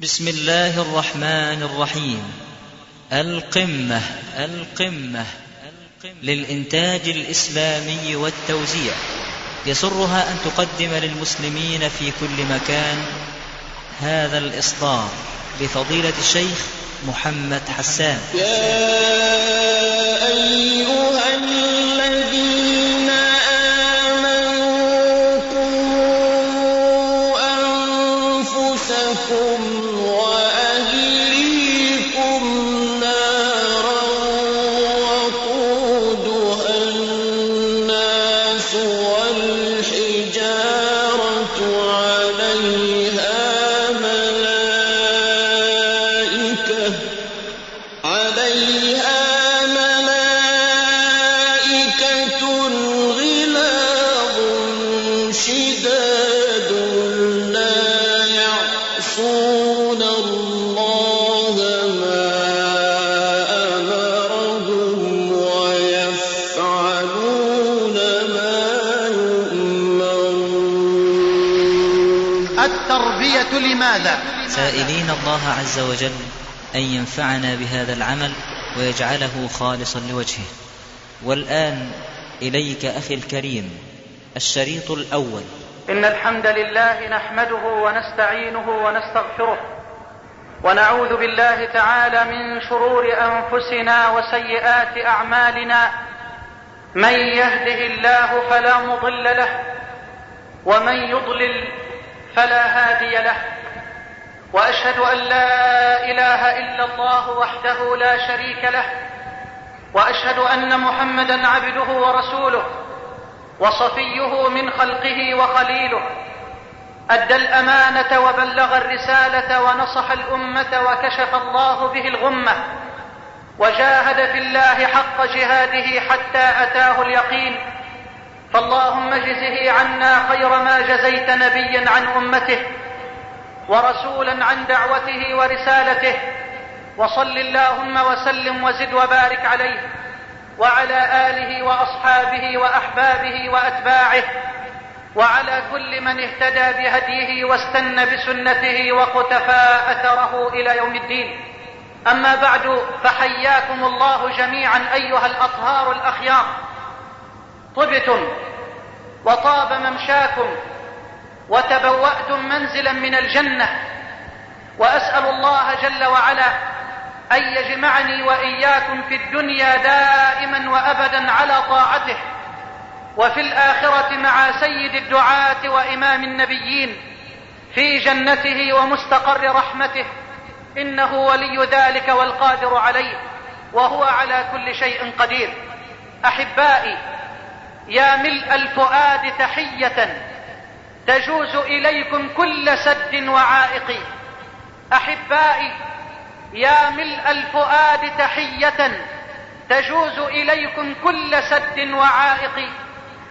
بسم الله الرحمن الرحيم. القمة القمة للإنتاج الإسلامي والتوزيع. يسرها أن تقدم للمسلمين في كل مكان هذا الإصدار لفضيلة الشيخ محمد حسان. يا أيها عز وجل أن ينفعنا بهذا العمل ويجعله خالصا لوجهه. والآن إليك أخي الكريم الشريط الأول. إن الحمد لله نحمده ونستعينه ونستغفره ونعوذ بالله تعالى من شرور أنفسنا وسيئات أعمالنا. من يهده الله فلا مضل له ومن يضلل فلا هادي له. وأشهد أن لا إله إلا الله وحده لا شريك له وأشهد أن محمدا عبده ورسوله وصفيه من خلقه وخليله أدى الأمانة وبلغ الرسالة ونصح الأمة وكشف الله به الغمة وجاهد في الله حق جهاده حتى أتاه اليقين. فاللهم اجزه عنا خير ما جزيت نبيا عن أمته ورسولا عن دعوته ورسالته. وصل اللهم وسلم وزد وبارك عليه وعلى آله وأصحابه وأحبابه وأتباعه وعلى كل من اهتدى بهديه واستنى بسنته وقتفى أثره إلى يوم الدين. أما بعد فحياكم الله جميعا أيها الأطهار الأخيار. طبتم وطاب ممشاكم وتبواتم منزلا من الجنة. وأسأل الله جل وعلا أن يجمعني وإياكم في الدنيا دائما وأبدا على طاعته وفي الآخرة مع سيد الدعاة وإمام النبيين في جنته ومستقر رحمته. إنه ولي ذلك والقادر عليه وهو على كل شيء قدير. أحبائي يا ملء الفؤاد تحية تجوز إليكم كل سد وعائق. أحبائي يا ملء الفؤاد تحية. تجوز إليكم كل سد وعائق.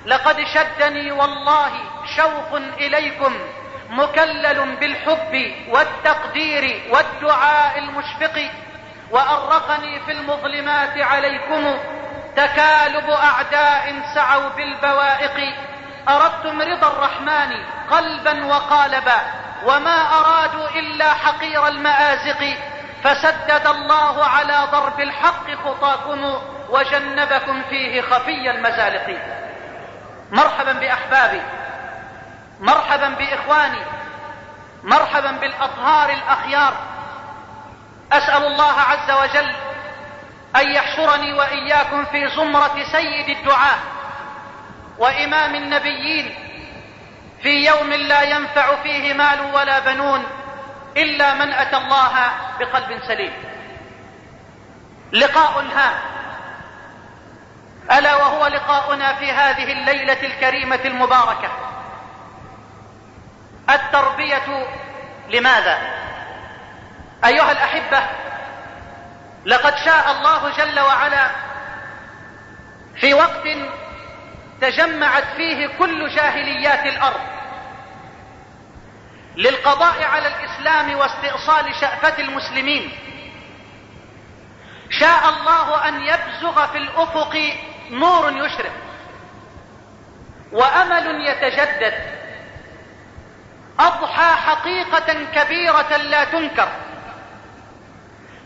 لقد شدني والله شوق إليكم مكلل بالحب والتقدير والدعاء المشفق. وأرقني في المظلمات عليكم تكالب أعداء سعوا بالبوائق. أردتم رضا الرحمن قلبا وقالبا وما ارادوا إلا حقير المآزق فسدد الله على ضرب الحق خطاكم وجنبكم فيه خفي المزالق. مرحبا بأحبابي مرحبا بإخواني مرحبا بالأطهار الأخيار. أسأل الله عز وجل أن يحشرني وإياكم في زمرة سيد الدعاه وإمام النبيين في يوم لا ينفع فيه مال ولا بنون إلا من أتى الله بقلب سليم. لقاء هام ألا وهو لقاؤنا في هذه الليلة الكريمة المباركة. التربية لماذا؟ أيها الأحبة لقد شاء الله جل وعلا في وقت تجمعت فيه كل جاهليات الأرض للقضاء على الإسلام واستئصال شأفة المسلمين. شاء الله أن يبزغ في الأفق نور يشرق وأمل يتجدد. أضحى حقيقة كبيرة لا تنكر.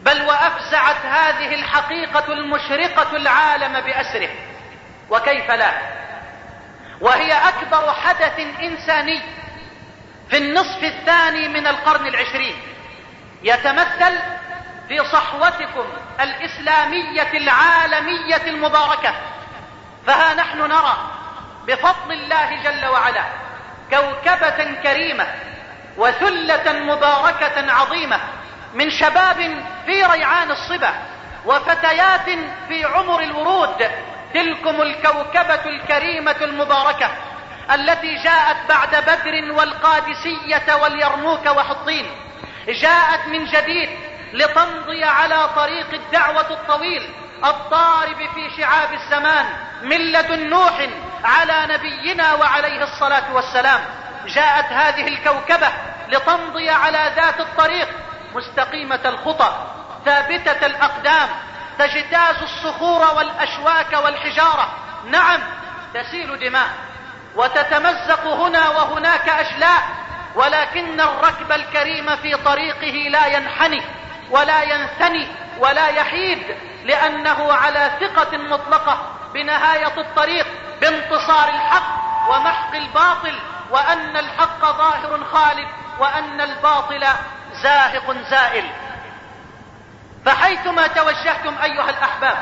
بل وأفزعت هذه الحقيقة المشرقة العالم بأسره. وكيف لا؟ وهي أكبر حدث إنساني في النصف الثاني من القرن العشرين. يتمثل في صحوتكم الإسلامية العالمية المباركة. فها نحن نرى بفضل الله جل وعلا كوكبة كريمة وثلة مباركة عظيمة من شباب في ريعان الصبا وفتيات في عمر الورود تلكم الكوكبة الكريمة المباركة التي جاءت بعد بدر والقادسية واليرموك وحطين. جاءت من جديد لتمضي على طريق الدعوة الطويل الضارب في شعاب الزمان لدن نوح على نبينا وعليه الصلاة والسلام. جاءت هذه الكوكبة لتمضي على ذات الطريق مستقيمة الخطى ثابتة الأقدام تجتاز الصخور والأشواك والحجارة. نعم تسيل دماء. وتتمزق هنا وهناك أشلاء ولكن الركب الكريم في طريقه لا ينحني ولا ينثني ولا يحيد لأنه على ثقة مطلقة بنهاية الطريق بانتصار الحق ومحق الباطل وأن الحق ظاهر خالد وأن الباطل زاهق زائل. فحيثما توجهتم أيها الأحباب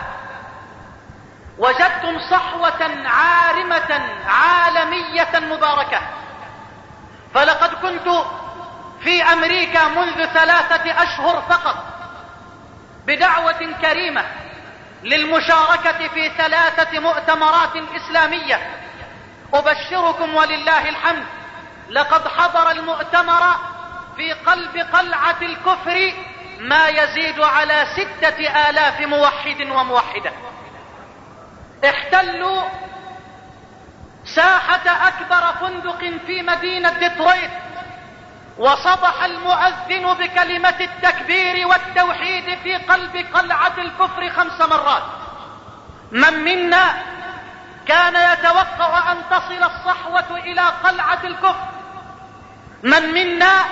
وجدتم صحوة عارمة عالمية مباركة. فلقد كنت في أمريكا منذ ثلاثة أشهر فقط بدعوة كريمة للمشاركة في ثلاثة مؤتمرات إسلامية. أبشركم ولله الحمد لقد حضر المؤتمر في قلب قلعة الكفر ما يزيد على ستة آلاف موحد وموحدة. احتلوا ساحة أكبر فندق في مدينة ديترويت وصبح المؤذن بكلمة التكبير والتوحيد في قلب قلعة الكفر خمس مرات. من منا كان يتوقع أن تصل الصحوة إلى قلعة الكفر؟ من منا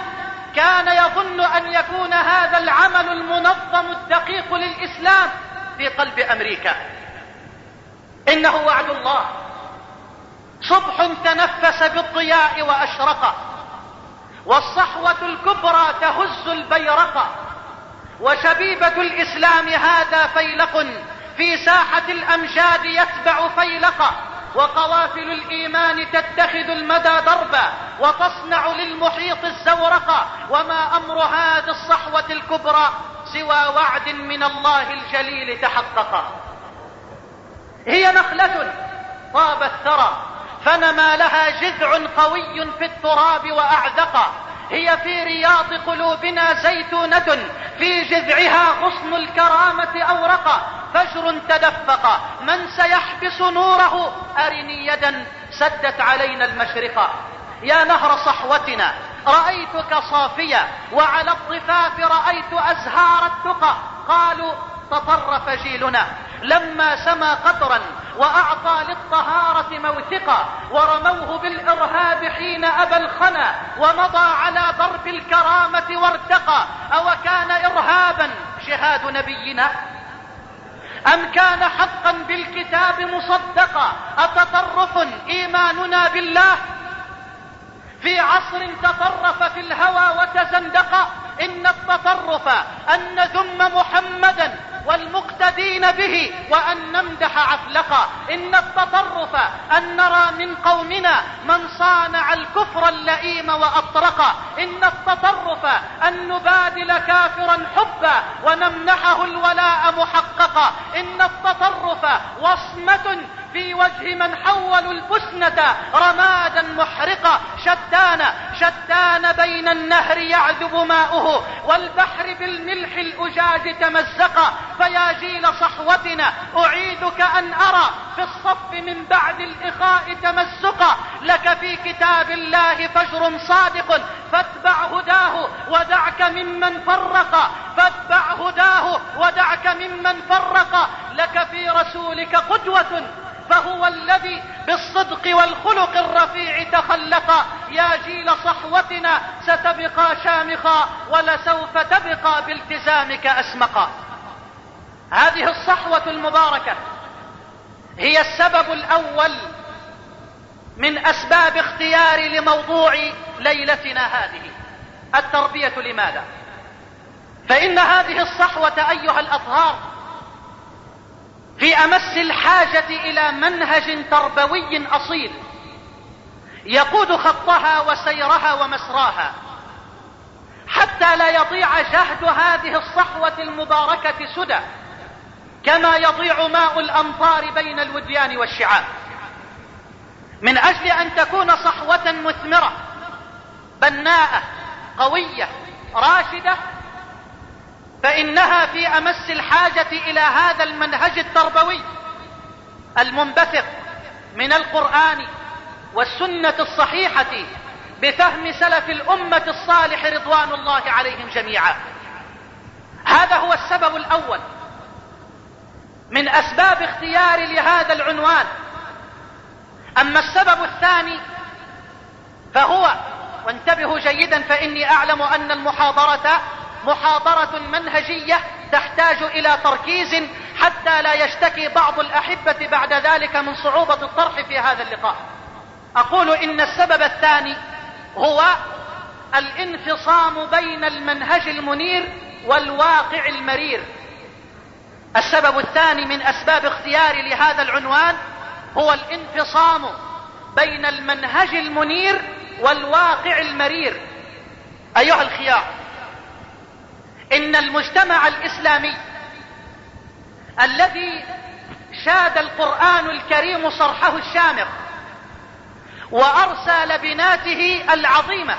كان يظن أن يكون هذا العمل المنظم الدقيق للإسلام في قلب أمريكا. إنه وعد الله. صبح تنفس بالضياء وأشرق. والصحوة الكبرى تهز البيرق. وشبيبة الإسلام هذا فيلق. في ساحة الأمجاد يتبع فيلق. وقوافل الإيمان تتخذ المدى ضربا وتصنع للمحيط الزورق وما أمر هذه الصحوة الكبرى سوى وعد من الله الجليل تحقق. هي نخلة طاب الثرى فنما لها جذع قوي في التراب وأعذق. هي في رياض قلوبنا زيتونة في جذعها غصن الكرامة أورق فجر تدفق. من سيحبس نوره أرني يدا سدت علينا المشرقة يا نهر صحوتنا رأيتك صافية وعلى الضفاف رأيت أزهار التقى قالوا تطرف جيلنا. لما سما قطرا وأعطى للطهارة موثقا ورموه بالإرهاب حين أبى الخنا ومضى على ضرب الكرامة وارتقى. أو كان إرهابا جهاد نبينا؟ أم كان حقا بالكتاب مصدقا؟ أتطرف إيماننا بالله؟ في عصر تطرف في الهوى وتزندق إن التطرف أن نذم محمدا والمقتدين به وأن نمدح عفلقا إن التطرف أن نرى من قومنا من صانع الكفر اللئيم وأطرقا إن التطرف أن نبادل كافرا حبا ونمنحه الولاء محققا. إن التطرف وصمة في وجه من حولوا البسنة رمادا محرقا. شتان شتان بين النهر يعذب ماؤه والبحر بالملح الأجاج تمزقا فيا جيل صحوتنا أعيدك أن أرى في الصف من بعد الإخاء تمزقا لك في كتاب الله فجر صادق فاتبع هداه ودعك ممن فرق. فاتبع هداه ودعك ممن فرق. لك في رسولك قدوة فهو الذي بالصدق والخلق الرفيع تخلق. يا جيل صحوتنا ستبقى شامخا ولسوف تبقى بالتزامك أسمقا. هذه الصحوة المباركة هي السبب الأول من أسباب اختيار لموضوع ليلتنا هذه. التربية لماذا؟ فإن هذه الصحوة أيها الأطهار في أمس الحاجة إلى منهج تربوي أصيل. يقود خطها وسيرها ومسراها حتى لا يضيع جهد هذه الصحوة المباركة سدى كما يضيع ماء الأمطار بين الوديان والشعاب. من أجل أن تكون صحوة مثمرة بناءة قوية راشدة فإنها في أمس الحاجة إلى هذا المنهج التربوي المنبثق من القرآن والسنة الصحيحة بفهم سلف الأمة الصالح رضوان الله عليهم جميعا. هذا هو السبب الأول من أسباب اختياري لهذا العنوان. أما السبب الثاني فهو وانتبهوا جيدا فإني أعلم أن المحاضرة محاضرة منهجية تحتاج إلى تركيز حتى لا يشتكي بعض الأحبة بعد ذلك من صعوبة الطرح في هذا اللقاء. أقول إن السبب الثاني هو الانفصام بين المنهج المنير والواقع المرير. السبب الثاني من أسباب اختياري لهذا العنوان هو الانفصام بين المنهج المنير والواقع المرير. أيها الخيار إن المجتمع الإسلامي الذي شاد القرآن الكريم صرحه الشامخ وأرسى لبناته العظيمة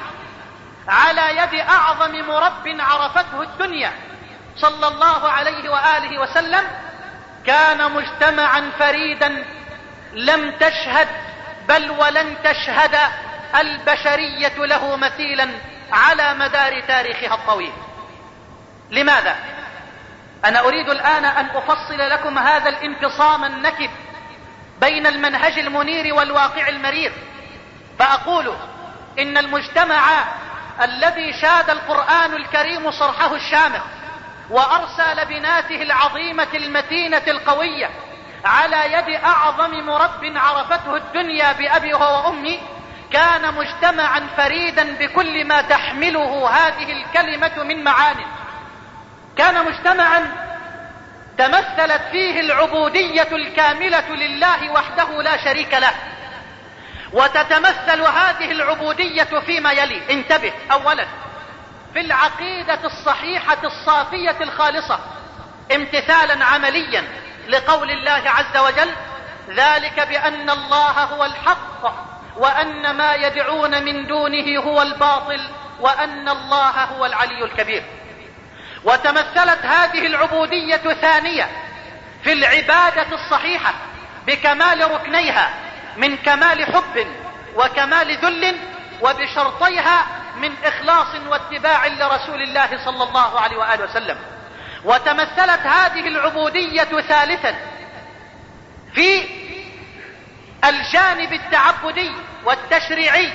على يد أعظم مرب عرفته الدنيا صلى الله عليه وآله وسلم كان مجتمعا فريدا لم تشهد بل ولن تشهد البشرية له مثيلا على مدار تاريخها الطويل. لماذا؟ أنا أريد الآن أن أفصل لكم هذا الانفصام النكب بين المنهج المنير والواقع المرير فأقول إن المجتمع الذي شاد القرآن الكريم صرحه الشامخ وارسى لبناته العظيمة المتينة القوية على يد أعظم مرب عرفته الدنيا بأبي وأمي كان مجتمعا فريدا بكل ما تحمله هذه الكلمة من معان كان مجتمعا تمثلت فيه العبودية الكاملة لله وحده لا شريك له. وتتمثل هذه العبودية فيما يلي. انتبه اولا في العقيدة الصحيحة الصافية الخالصة امتثالا عمليا لقول الله عز وجل ذلك بأن الله هو الحق وأن ما يدعون من دونه هو الباطل وأن الله هو العلي الكبير. وتمثلت هذه العبودية ثانية في العبادة الصحيحة بكمال ركنيها من كمال حب وكمال ذل وبشرطيها من إخلاص واتباع لرسول الله صلى الله عليه وآله وسلم. وتمثلت هذه العبودية ثالثا في الجانب التعبدي والتشريعي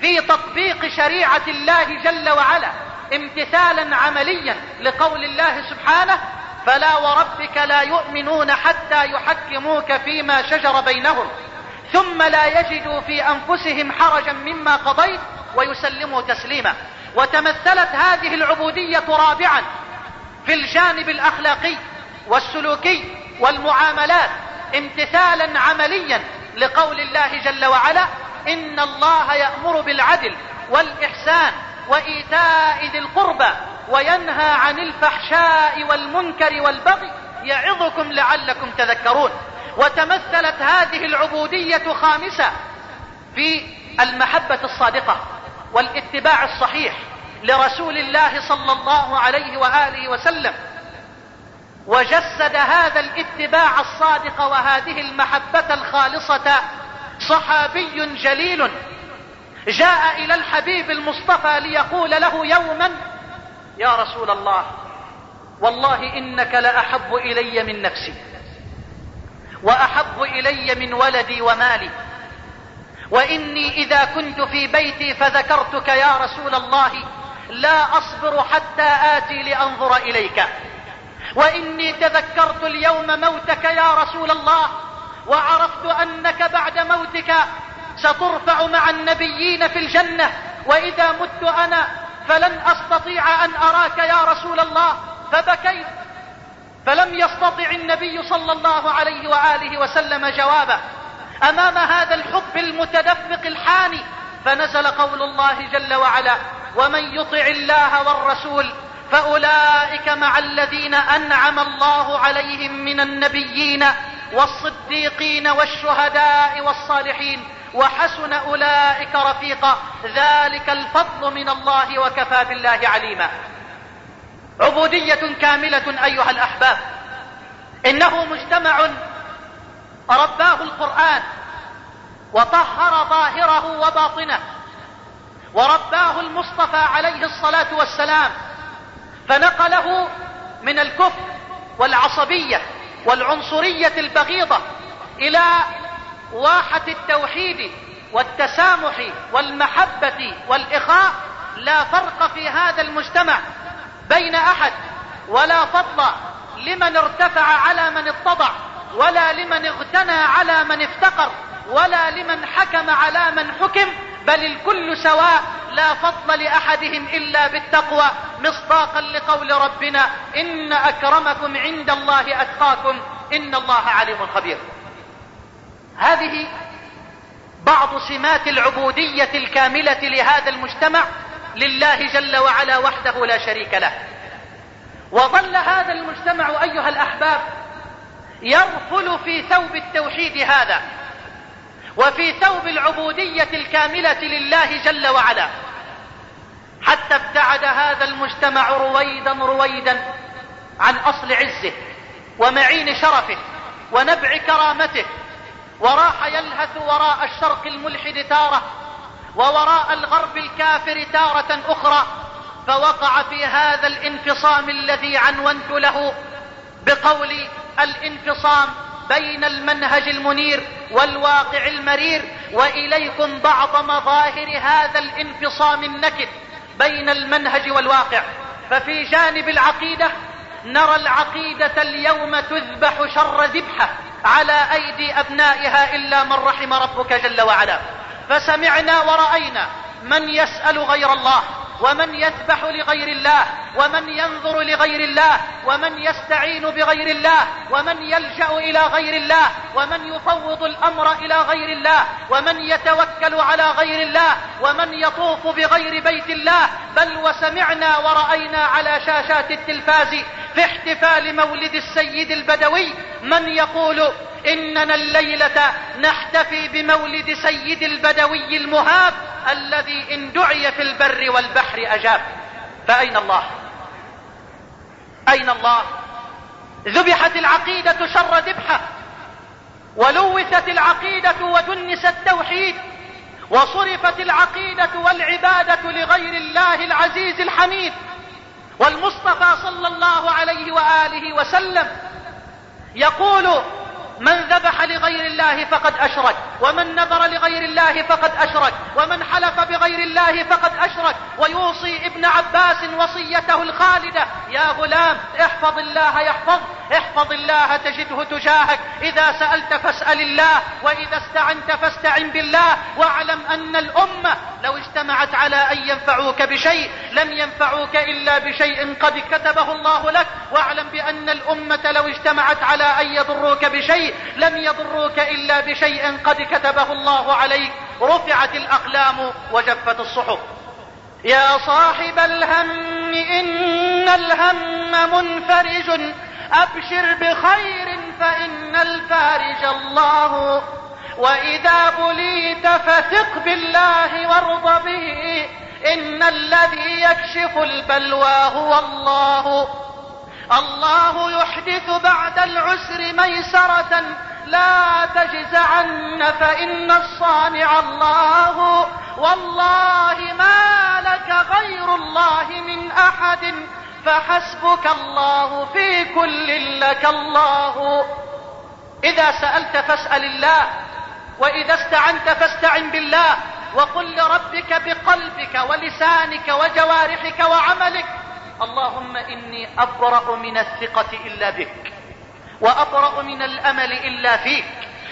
في تطبيق شريعة الله جل وعلا. امتثالا عمليا لقول الله سبحانه فلا وربك لا يؤمنون حتى يحكموك فيما شجر بينهم ثم لا يجدوا في أنفسهم حرجا مما قضيت ويسلموا تسليما. وتمثلت هذه العبودية رابعا في الجانب الأخلاقي والسلوكي والمعاملات امتثالا عمليا لقول الله جل وعلا إن الله يأمر بالعدل والإحسان وإيتاء ذي القربى وينهى عن الفحشاء والمنكر والبغي يعظكم لعلكم تذكرون. وتمثلت هذه العبودية خامسة في المحبة الصادقة والاتباع الصحيح لرسول الله صلى الله عليه وآله وسلم. وجسد هذا الاتباع الصادق وهذه المحبة الخالصة صحابي جليل جاء إلى الحبيب المصطفى ليقول له يوما يا رسول الله والله إنك لأحب إلي من نفسي وأحب إلي من ولدي ومالي وإني إذا كنت في بيتي فذكرتك يا رسول الله لا أصبر حتى آتي لأنظر إليك وإني تذكرت اليوم موتك يا رسول الله وعرفت أنك بعد موتك سترفع مع النبيين في الجنة وإذا مت أنا فلن أستطيع أن أراك يا رسول الله فبكيت. فلم يستطع النبي صلى الله عليه وآله وسلم جوابه. أمام هذا الحب المتدفق الحاني فنزل قول الله جل وعلا ومن يطع الله والرسول فأولئك مع الذين أنعم الله عليهم من النبيين والصديقين والشهداء والصالحين وحسن أولئك رفيقا. ذلك الفضل من الله وكفى بالله عليما. عبودية كاملة أيها الأحباب. إنه مجتمع رباه القرآن وطهر ظاهره وباطنه. ورباه المصطفى عليه الصلاة والسلام. فنقله من الكفر والعصبية والعنصرية البغيضة إلى واحة التوحيد والتسامح والمحبة والإخاء لا فرق في هذا المجتمع بين أحد ولا فضل لمن ارتفع على من اتضع ولا لمن اغتنى على من افتقر ولا لمن حكم على من حكم بل الكل سواء لا فضل لأحدهم إلا بالتقوى. مصداقا لقول ربنا إن أكرمكم عند الله أتقاكم إن الله عليم خبير. هذه بعض سمات العبودية الكاملة لهذا المجتمع لله جل وعلا وحده لا شريك له. وظل هذا المجتمع أيها الأحباب يرفل في ثوب التوحيد هذا وفي ثوب العبودية الكاملة لله جل وعلا. حتى ابتعد هذا المجتمع رويدا رويدا عن أصل عزه ومعين شرفه ونبع كرامته وراح يلهث وراء الشرق الملحد تارة ووراء الغرب الكافر تارة أخرى فوقع في هذا الانفصام الذي عنونت له بقول الانفصام بين المنهج المنير والواقع المرير وإليكم بعض مظاهر هذا الانفصام النكد بين المنهج والواقع. ففي جانب العقيدة نرى العقيدة اليوم تذبح شر ذبحة على أيدي أبنائها إلا من رحم ربك جل وعلا. فسمعنا ورأينا من يسأل غير الله ومن يذبح لغير الله. ومن ينظر لغير الله ومن يستعين بغير الله ومن يلجأ إلى غير الله ومن يفوض الأمر إلى غير الله ومن يتوكل على غير الله ومن يطوف بغير بيت الله. بل وسمعنا ورأينا على شاشات التلفاز في احتفال مولد السيد البدوي من يقول إننا الليلة نحتفي بمولد سيد البدوي المهاب الذي إن دعي في البر والبحر أجاب. فأين الله؟ أين الله؟ ذبحت العقيدة شر ذبحة ولوثت العقيدة ودنس التوحيد وصرفت العقيدة والعبادة لغير الله العزيز الحميد. والمصطفى صلى الله عليه وآله وسلم يقول من ذبح لغير الله فقد أشرك ومن نذر لغير الله فقد أشرك ومن حلف بغير الله فقد أشرك. ويوصي ابن عباس وصيته الخالدة يا غلام احفظ الله يحفظ احفظ الله تجده تجاهك إذا سألت فاسأل الله وإذا استعنت فاستعن بالله واعلم أن الأمة لو اجتمعت على أن ينفعوك بشيء لم ينفعوك إلا بشيء قد كتبه الله لك واعلم بأن الأمة لو اجتمعت على أن يضروك بشيء لم يضروك إلا بشيء قد كتبه الله عليك رفعت الأقلام وجفت الصحف. يا صاحب الهم إن الهم منفرج أبشر بخير فإن الفارج الله. وإذا بليت فثق بالله وارض به إن الذي يكشف البلوى هو الله. الله يحدث بعد العسر ميسرة. لا تجزعن فإن الصانع الله. والله ما لك غير الله من أحد. فحسبك الله في كل لك الله. إذا سألت فاسأل الله وإذا استعنت فاستعن بالله. وقل لربك بقلبك ولسانك وجوارحك وعملك. اللهم إني أبرأ من الثقة إلا بك وأبرأ من الأمل إلا فيك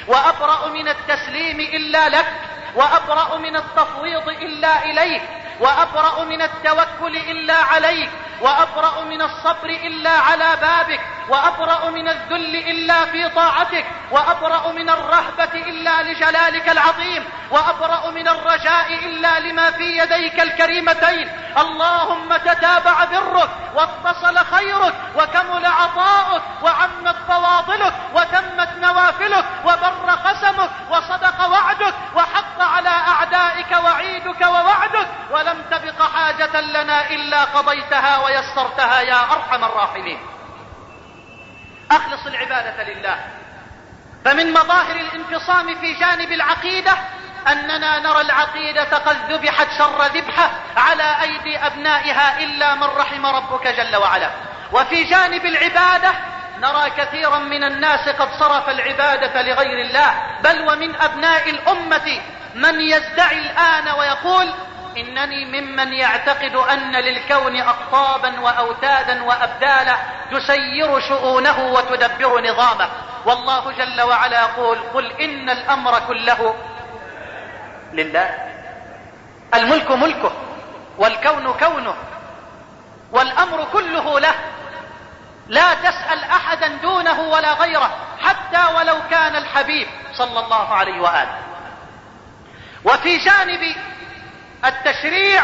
وأبرأ من التسليم إلا لك وأبرأ من التفويض إلا إليك وأبرأ من التوكل إلا عليك وأبرأ من الصبر إلا على بابك وأبرأ من الذل إلا في طاعتك وأبرأ من الرهبة إلا لجلالك العظيم وأبرأ من الرجاء إلا لما في يديك الكريمتين. اللهم تتابع برك واتصل خيرك وكمل عطاؤك وعمت فواضلك وتمت نوافلك وبر قسمك وصدق وعدك وحق على أعدائك وعيدك ووعدك. ولم تبق حاجة لنا إلا قضيتها ويسرتها يا أرحم الراحمين. أخلص العبادة لله. فمن مظاهر الانفصام في جانب العقيدة أننا نرى العقيدة قد ذبحت شر ذبحة على أيدي أبنائها إلا من رحم ربك جل وعلا. وفي جانب العبادة نرى كثيرا من الناس قد صرف العبادة لغير الله. بل ومن أبناء الأمة من يدعي الآن ويقول إنني ممن يعتقد أن للكون أقطابا وأوتادا وأبدالا تسير شؤونه وتدبر نظامه. والله جل وعلا يقول قل إن الأمر كله لله. الملك ملكه والكون كونه والأمر كله له. لا تسأل أحدا دونه ولا غيره حتى ولو كان الحبيب صلى الله عليه وآله. وفي جانب التشريع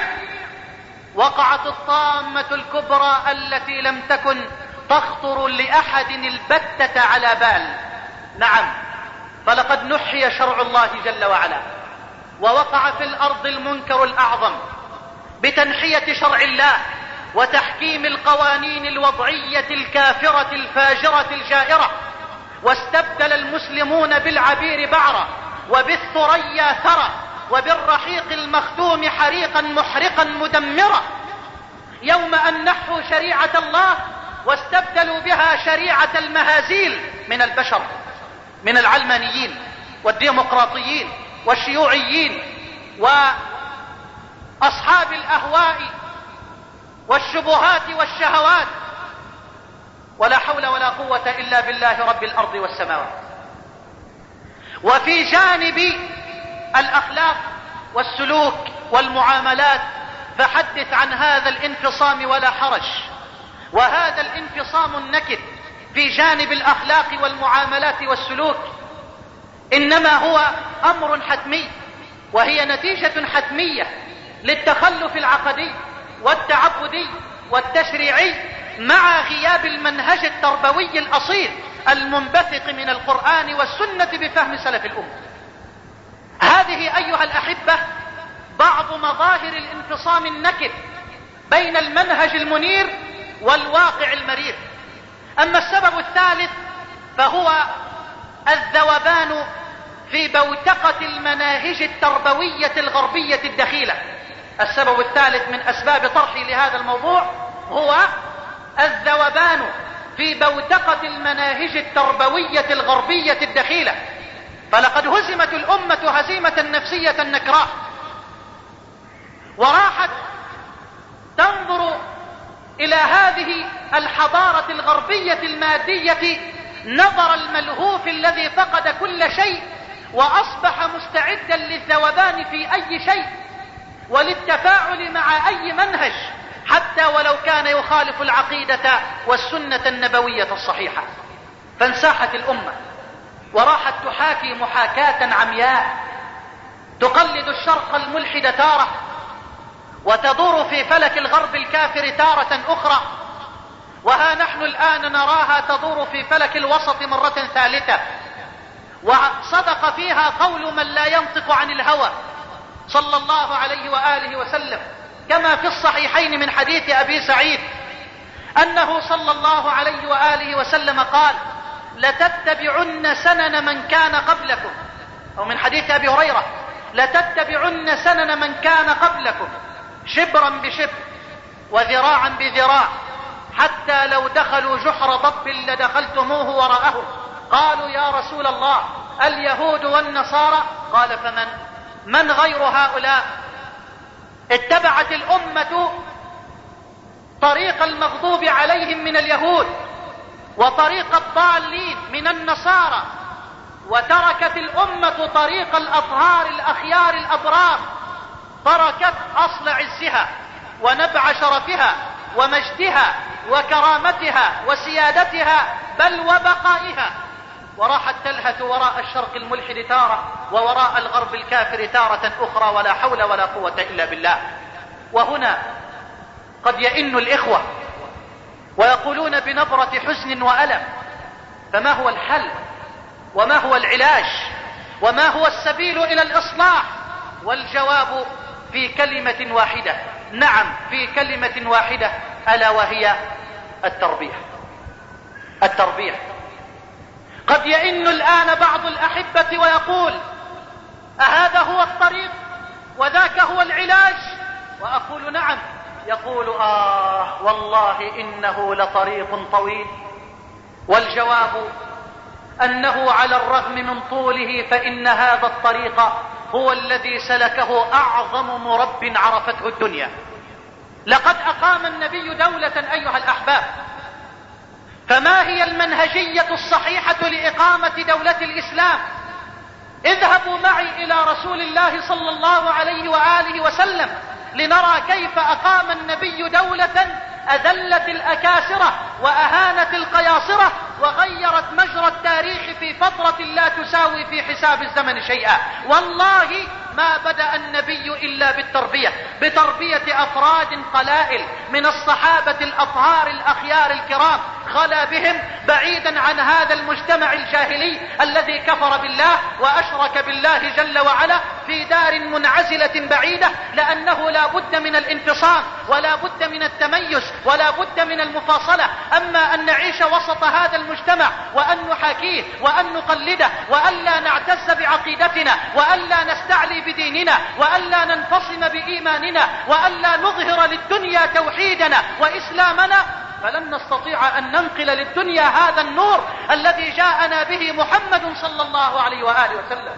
وقعت الطامة الكبرى التي لم تكن تخطر لأحد البتة على بال. نعم فلقد نحي شرع الله جل وعلا ووقع في الأرض المنكر الأعظم بتنحية شرع الله وتحكيم القوانين الوضعية الكافرة الفاجرة الجائرة واستبدل المسلمون بالعبير بعرا وبالثريا ثرى. وبالرحيق المختوم حريقا محرقا مدمرا. يوم أن نحوا شريعة الله واستبدلوا بها شريعة المهازيل من البشر من العلمانيين والديمقراطيين والشيوعيين وأصحاب الأهواء والشبهات والشهوات. ولا حول ولا قوة إلا بالله رب الأرض والسماوات. وفي جانب الأخلاق والسلوك والمعاملات فحدث عن هذا الانفصام ولا حرج. وهذا الانفصام النكد في جانب الأخلاق والمعاملات والسلوك إنما هو أمر حتمي وهي نتيجة حتمية للتخلف العقدي والتعبدي والتشريعي مع غياب المنهج التربوي الأصيل المنبثق من القرآن والسنة بفهم سلف الأمة. هذه أيها الأحبة بعض مظاهر الانفصام النكد بين المنهج المنير والواقع المرير. أما السبب الثالث فهو الذوبان في بوتقة المناهج التربوية الغربية الدخيلة. السبب الثالث من أسباب طرحي لهذا الموضوع هو الذوبان في بوتقة المناهج التربوية الغربية الدخيلة. فلقد هزمت الأمة هزيمة نفسية نكراء. وراحت تنظر إلى هذه الحضارة الغربية المادية نظر الملهوف الذي فقد كل شيء وأصبح مستعدا للذوبان في أي شيء وللتفاعل مع أي منهج حتى ولو كان يخالف العقيدة والسنة النبوية الصحيحة. فانساحت الأمة. وراحت تحاكي محاكاة عمياء. تقلد الشرق الملحد تارة وتدور في فلك الغرب الكافر تارة أخرى. وها نحن الآن نراها تدور في فلك الوسط مرة ثالثة. وصدق فيها قول من لا ينطق عن الهوى صلى الله عليه وآله وسلم كما في الصحيحين من حديث أبي سعيد أنه صلى الله عليه وآله وسلم قال لتتبعن سنن من كان قبلكم. أو من حديث أبي هريرة لتتبعن سنن من كان قبلكم شبرا بشبر وذراعا بذراع حتى لو دخلوا جحر ضب لدخلتموه وراءه. قالوا يا رسول الله اليهود والنصارى؟ قال فمن؟ من غير هؤلاء؟ اتبعت الأمة طريق المغضوب عليهم من اليهود. وطريق الضالين من النصارى وتركت الأمة طريق الأطهار الأخيار الأبرار تركت أصل عزها ونبع شرفها ومجدها وكرامتها وسيادتها بل وبقائها. وراحت تلهث وراء الشرق الملحد تارة ووراء الغرب الكافر تارة أخرى ولا حول ولا قوة إلا بالله. وهنا قد يئن الإخوة ويقولون بنبرة حزن وألم فما هو الحل؟ وما هو العلاج؟ وما هو السبيل إلى الإصلاح؟ والجواب في كلمة واحدة. نعم في كلمة واحدة ألا وهي التربية. التربية. قد يئن الآن بعض الأحبة ويقول أهذا هو الطريق وذاك هو العلاج؟ وأقول نعم يقول آه والله إنه لطريق طويل. والجواب أنه على الرغم من طوله فإن هذا الطريق هو الذي سلكه أعظم مرب عرفته الدنيا. لقد أقام النبي دولة أيها الأحباب. فما هي المنهجية الصحيحة لإقامة دولة الإسلام؟ اذهبوا معي إلى رسول الله صلى الله عليه وآله وسلم. لنرى كيف أقام النبي دولة أذلت الأكاسرة وأهانت القياصرة وغيرت مجرى التاريخ في فترة لا تساوي في حساب الزمن شيئا. والله ما بدأ النبي إلا بالتربية بتربية أفراد قلائل من الصحابة الأطهار الأخيار الكرام خلا بهم بعيدا عن هذا المجتمع الجاهلي الذي كفر بالله وأشرك بالله جل وعلا في دار منعزلة بعيدة لأنه لا بد من الانفصام ولا بد من التميز ولا بد من المفاصلة. أما أن نعيش وسط هذا المجتمع وأن نحاكيه وأن نقلده وأن لا نعتز بعقيدتنا وأن لا نستعلي بديننا وأن لا ننفصم بإيماننا وأن لا نظهر للدنيا توحيدنا وإسلامنا فلن نستطيع أن ننقل للدنيا هذا النور الذي جاءنا به محمد صلى الله عليه وآله وسلم.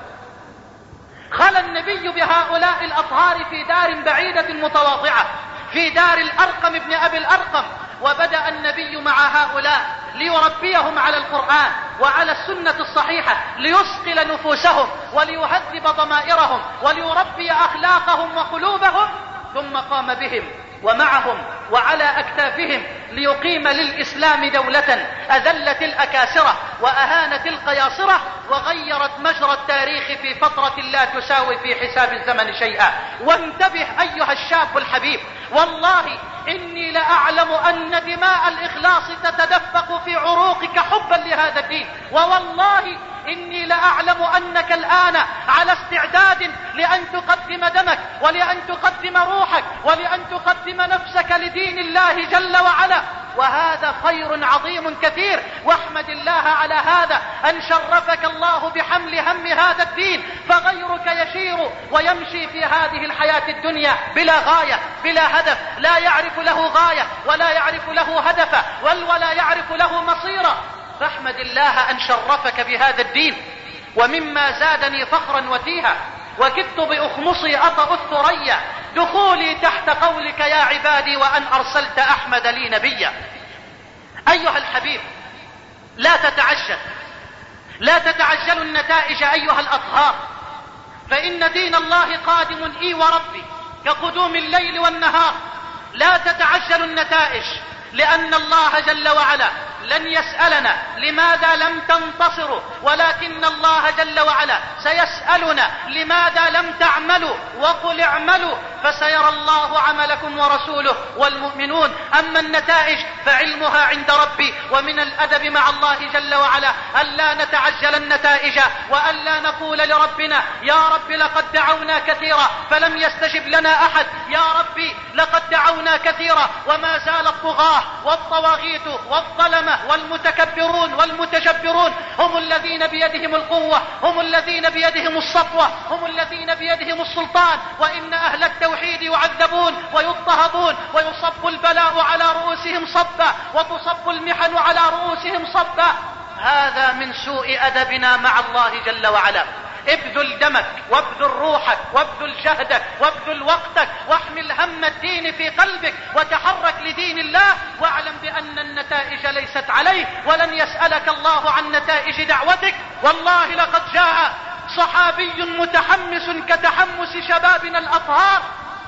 خلى النبي بهؤلاء الأطهار في دار بعيدة متواضعة في دار الأرقم ابن أبي الأرقم وبدأ النبي مع هؤلاء ليربيهم على القرآن وعلى السنة الصحيحة ليصقل نفوسهم وليهذب ضمائرهم وليربي أخلاقهم وقلوبهم ثم قام بهم. ومعهم وعلى أكتافهم ليقيم للإسلام دولة أذلت الأكاسرة وأهانت القياصرة وغيرت مجرى التاريخ في فترة لا تساوي في حساب الزمن شيئا. وانتبه أيها الشاب الحبيب والله إني لأعلم أن دماء الإخلاص تتدفق في عروقك حبا لهذا الدين ووالله إني لأعلم أنك الآن على استعداد لأن تقدم دمك ولأن تقدم روحك ولأن تقدم نفسك لدين الله جل وعلا. وهذا خير عظيم كثير. واحمد الله على هذا. أن شرفك الله بحمل هم هذا الدين. فغيرك يشير ويمشي في هذه الحياة الدنيا بلا غاية بلا هدف. لا يعرف له غاية ولا يعرف له هدفا ولا يعرف له مصيرا فاحمد الله أن شرفك بهذا الدين ومما زادني فخرا وتيها وكدت بأخمصي أطأ الثريا دخولي تحت قولك يا عبادي وأن أرسلت أحمد لي نبيا. أيها الحبيب لا تتعجل لا تتعجلوا النتائج أيها الأطهار فإن دين الله قادم إي وربي كقدوم الليل والنهار لا تتعجلوا النتائج. لأن الله جل وعلا لن يسألنا لماذا لم تنتصروا ولكن الله جل وعلا سيسألنا لماذا لم تعملوا وقل اعملوا فسيرى الله عملكم ورسوله والمؤمنون. أما النتائج فعلمها عند ربي ومن الأدب مع الله جل وعلا ألا نتعجل النتائج وألا نقول لربنا يا رب لقد دعونا كثيرا فلم يستجب لنا أحد يا ربي لقد دعونا كثيرا وما زال الطغاة والطواغيت والظلمة والمتكبرون والمتجبرون هم الذين بيدهم القوة هم الذين بيدهم السطوة هم الذين بيدهم السلطان. وإن أهل التوحيد يعذبون ويضطهدون ويصب البلاء على رؤوسهم صبا وتصب المحن على رؤوسهم صبا هذا من سوء أدبنا مع الله جل وعلا. ابذل دمك وابذل روحك وابذل جهدك وابذل وقتك واحمل هم الدين في قلبك وتحرك لدين الله واعلم بأن النتائج ليست عليه ولن يسألك الله عن نتائج دعوتك. والله لقد جاء صحابي متحمس كتحمس شبابنا الأطهار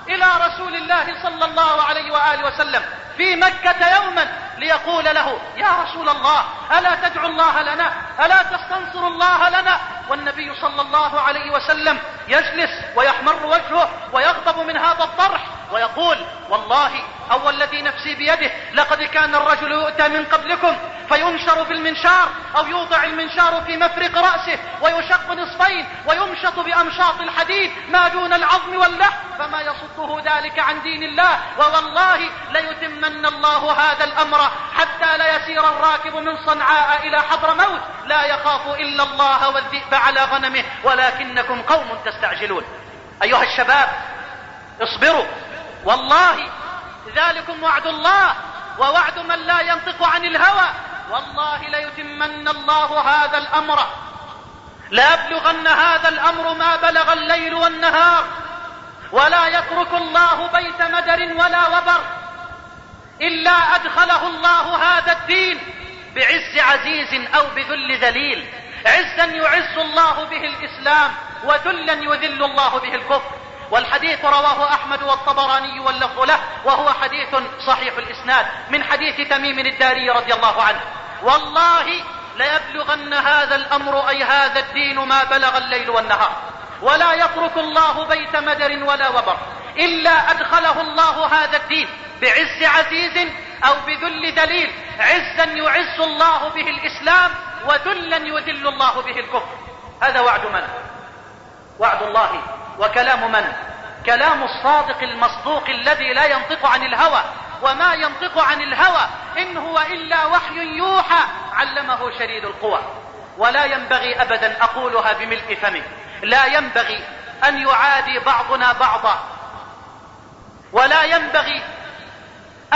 إلى رسول الله صلى الله عليه وآله وسلم في مكة يوما ليقول له يا رسول الله ألا تدعو الله لنا؟ ألا تستنصر الله لنا؟ والنبي صلى الله عليه وسلم يجلس ويحمر وجهه ويغضب من هذا الطرح. ويقول والله أو الذي نفسي بيده لقد كان الرجل يؤتى من قبلكم فينشر في المنشار أو يوضع المنشار في مفرق رأسه ويشق نصفين ويمشط بأمشاط الحديد ما دون العظم واللحم فما يصده ذلك عن دين الله ووالله ليتمن الله هذا الأمر حتى لا يسير الراكب من صنعاء إلى حضر موت لا يخاف إلا الله والذئب على غنمه ولكنكم قوم تستعجلون. أيها الشباب اصبروا. والله ذلكم وعد الله ووعد من لا ينطق عن الهوى. والله ليتمن الله هذا الأمر. ليبلغن هذا الأمر ما بلغ الليل والنهار. ولا يترك الله بيت مدر ولا وبر إلا أدخله الله هذا الدين بعز عزيز أو بذل ذليل. عزا يعز الله به الإسلام وذلا يذل الله به الكفر. والحديث رواه أحمد والطبراني واللفظ له وهو حديث صحيح الإسناد من حديث تميم الداري رضي الله عنه. والله ليبلغن هذا الأمر أي هذا الدين ما بلغ الليل والنهار. ولا يترك الله بيت مدر ولا وبر إلا أدخله الله هذا الدين بعز عزيز أو بذل دليل عزا يعز الله به الإسلام وذلا يذل الله به الكفر. هذا وعد من؟ وعد الله. وكلام من؟ كلام الصادق المصدوق الذي لا ينطق عن الهوى. وما ينطق عن الهوى إن هو إلا وحي يوحى. علمه شديد القوى. ولا ينبغي أبدا أقولها بملء فمي لا ينبغي أن يعادي بعضنا بعضا. ولا ينبغي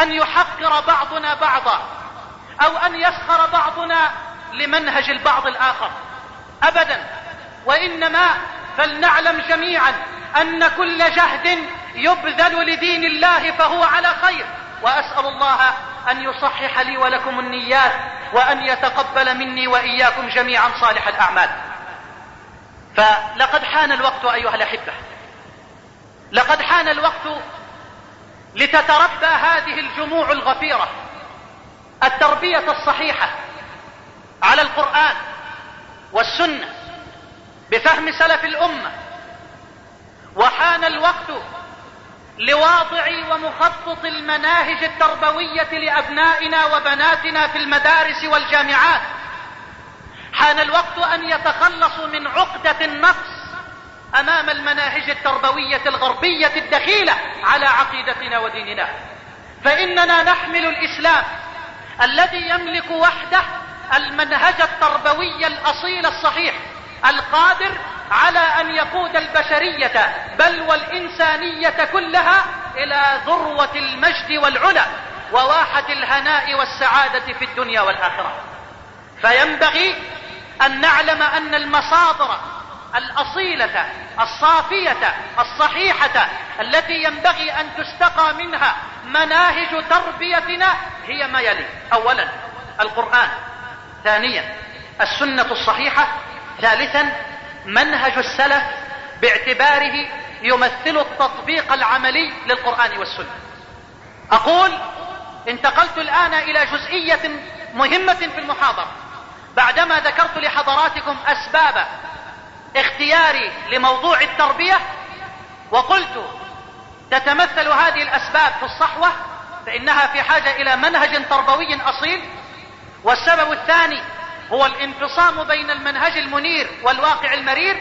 أن يحقر بعضنا بعضا. أو أن يسخر بعضنا لمنهج البعض الآخر. أبدا. وإنما فلنعلم جميعا أن كل جهد يبذل لدين الله فهو على خير. وأسأل الله أن يصحح لي ولكم النيات وأن يتقبل مني وإياكم جميعا صالح الأعمال. فلقد حان الوقت أيها الأحبة. لقد حان الوقت لتتربى هذه الجموع الغفيرة التربية الصحيحة على القرآن والسنة بفهم سلف الأمة. وحان الوقت لواضع ومخطط المناهج التربوية لأبنائنا وبناتنا في المدارس والجامعات. حان الوقت أن يتخلصوا من عقدة النقص أمام المناهج التربوية الغربية الدخيلة على عقيدتنا وديننا. فإننا نحمل الإسلام الذي يملك وحده المنهج التربوي الأصيل الصحيح. القادر على أن يقود البشرية بل والإنسانية كلها إلى ذروة المجد والعلا وواحة الهناء والسعادة في الدنيا والآخرة. فينبغي أن نعلم أن المصادر الأصيلة الصافية الصحيحة التي ينبغي أن تستقى منها مناهج تربيتنا هي ما يلي. أولا القرآن. ثانيا السنة الصحيحة ثالثا منهج السلف باعتباره يمثل التطبيق العملي للقرآن والسنة. أقول انتقلت الآن إلى جزئية مهمة في المحاضرة. بعدما ذكرت لحضراتكم أسباب اختياري لموضوع التربية وقلت تتمثل هذه الأسباب في الصحوة فإنها في حاجة إلى منهج تربوي أصيل. والسبب الثاني هو الانفصام بين المنهج المنير والواقع المرير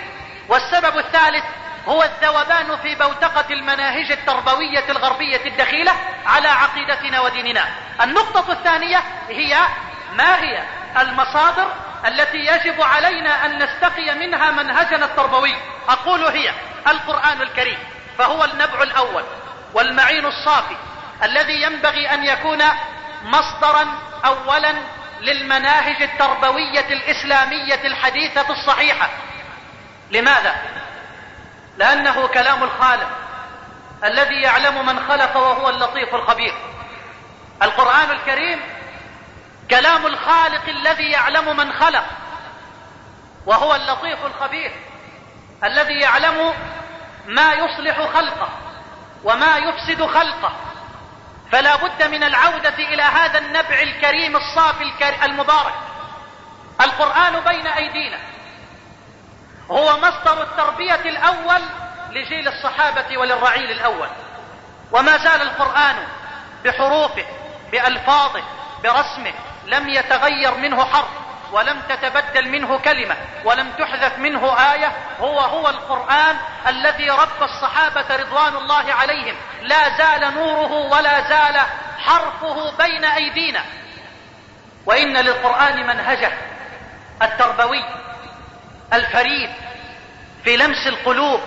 والسبب الثالث هو الذوبان في بوتقة المناهج التربوية الغربية الدخيلة على عقيدتنا وديننا. النقطة الثانية هي ما هي المصادر التي يجب علينا أن نستقي منها منهجنا التربوي؟ أقول هي القرآن الكريم فهو النبع الأول والمعين الصافي الذي ينبغي أن يكون مصدرا أولا للمناهج التربوية الإسلامية الحديثة الصحيحة. لماذا؟ لأنه كلام الخالق الذي يعلم من خلق وهو اللطيف الخبير. القرآن الكريم كلام الخالق الذي يعلم من خلق وهو اللطيف الخبير الذي يعلم ما يصلح خلقه وما يفسد خلقه. فلا بد من العودة إلى هذا النبع الكريم الصافي المبارك. القرآن بين أيدينا. هو مصدر التربية الأول لجيل الصحابة وللرعيل الأول. وما زال القرآن بحروفه بألفاظه برسمه لم يتغير منه حرف. ولم تتبدل منه كلمة ولم تحذف منه آية هو هو القرآن الذي رب الصحابة رضوان الله عليهم. لا زال نوره ولا زال حرفه بين أيدينا. وإن للقرآن منهجه التربوي الفريد في لمس القلوب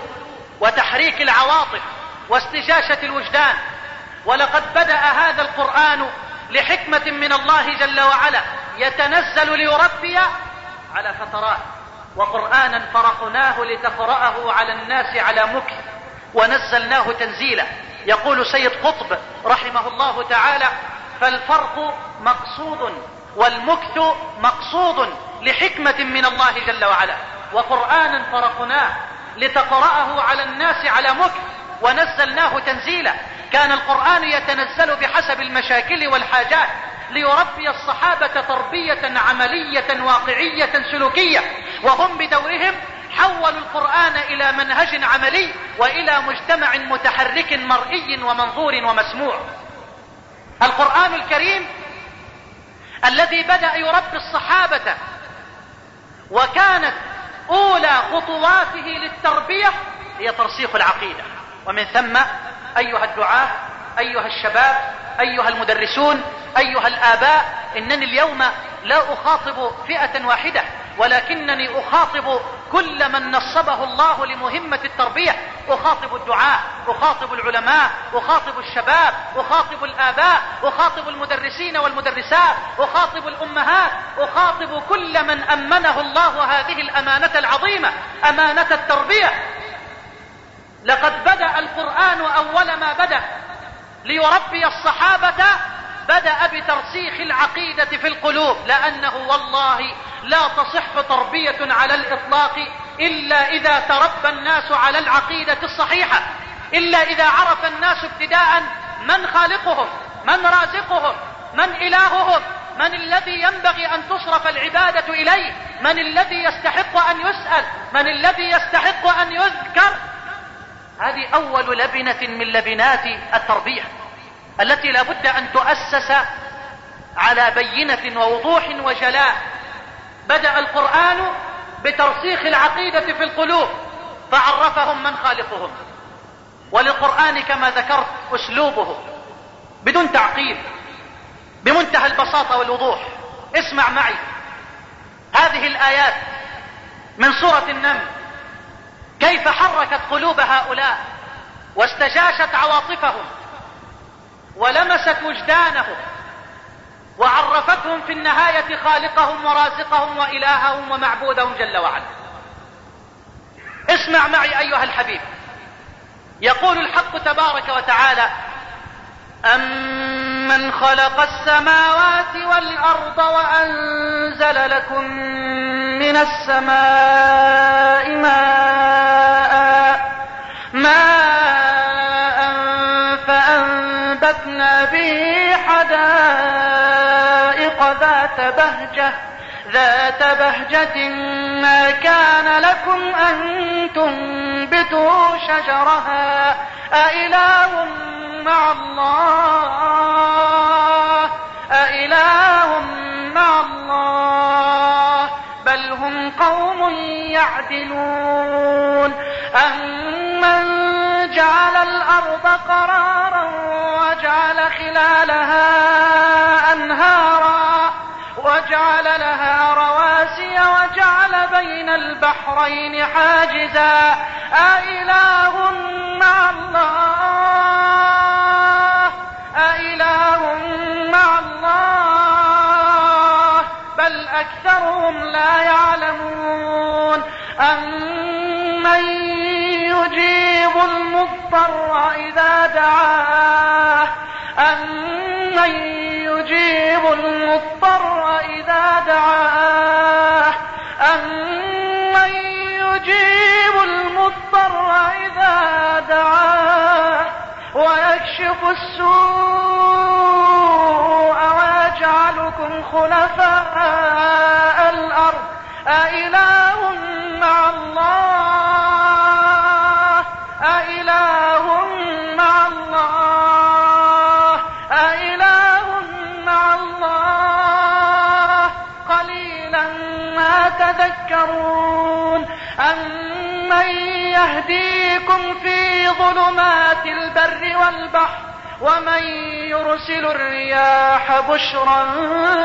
وتحريك العواطف واستجاشة الوجدان. ولقد بدأ هذا القرآن لحكمة من الله جل وعلا. يتنزل ليربي على فترات. وقرآنا فرقناه لتقرأه على الناس على مكث ونزلناه تنزيلا. يقول سيد قطب رحمه الله تعالى فالفرق مقصود والمكث مقصود لحكمة من الله جل وعلا. وقرآنا فرقناه لتقرأه على الناس على مكث ونزلناه تنزيلا. كان القرآن يتنزل بحسب المشاكل والحاجات ليربي الصحابة تربية عملية واقعية سلوكية. وهم بدورهم حولوا القرآن إلى منهج عملي وإلى مجتمع متحرك مرئي ومنظور ومسموع. القرآن الكريم الذي بدأ يربي الصحابة وكانت أولى خطواته للتربية هي ترسيخ العقيدة. ومن ثم أيها الدعاة أيها الشباب أيها المدرسون أيها الآباء إنني اليوم لا أخاطب فئة واحدة ولكنني أخاطب كل من نصبه الله لمهمة التربية. أخاطب الدعاة أخاطب العلماء أخاطب الشباب أخاطب الآباء أخاطب المدرسين والمدرسات أخاطب الأمهات أخاطب كل من أمنه الله هذه الأمانة العظيمة أمانة التربية. لقد بدأ القرآن أول ما بدأ. ليربي الصحابة بدأ بترسيخ العقيدة في القلوب لأنه والله لا تصح تربية على الإطلاق إلا إذا تربى الناس على العقيدة الصحيحة إلا إذا عرف الناس ابتداء من خالقهم من رازقهم من إلههم من الذي ينبغي أن تصرف العبادة إليه من الذي يستحق أن يسأل من الذي يستحق أن يذكر. هذه أول لبنة من لبنات التربية التي لا بد أن تؤسس على بينة ووضوح وجلاء. بدأ القرآن بترسيخ العقيدة في القلوب فعرفهم من خالقهم. وللقرآن كما ذكرت أسلوبه بدون تعقيد بمنتهى البساطة والوضوح. اسمع معي هذه الآيات من سورة النمل. كيف حركت قلوب هؤلاء واستجاشت عواطفهم ولمست وجدانهم وعرفتهم في النهاية خالقهم ورازقهم وإلههم ومعبودهم جل وعلا. اسمع معي أيها الحبيب. يقول الحق تبارك وتعالى أمن خلق السماوات والأرض وأنزل لكم من السماء به حدائق ذات بهجة ذات بهجة ما كان لكم أن تنبتوا شجرها. أإله مع الله؟ أإله مع الله؟ بل هم قوم يعدلون. أمن جعل الأرض بين البحرين حاجزا أإله مع الله؟ أإله مع الله؟ أكثرهم لا يعلمون. أمن يجيب المضطر إذا دعاه؟ أمن يجيب المضطر إذا دعاه؟ أمن دعاه ويكشف السوء ويجعلكم خلفاء الأرض. أإله مع الله؟ أمن يهديكم في ظلمات البر والبحر ومن يرسل الرياح بشرا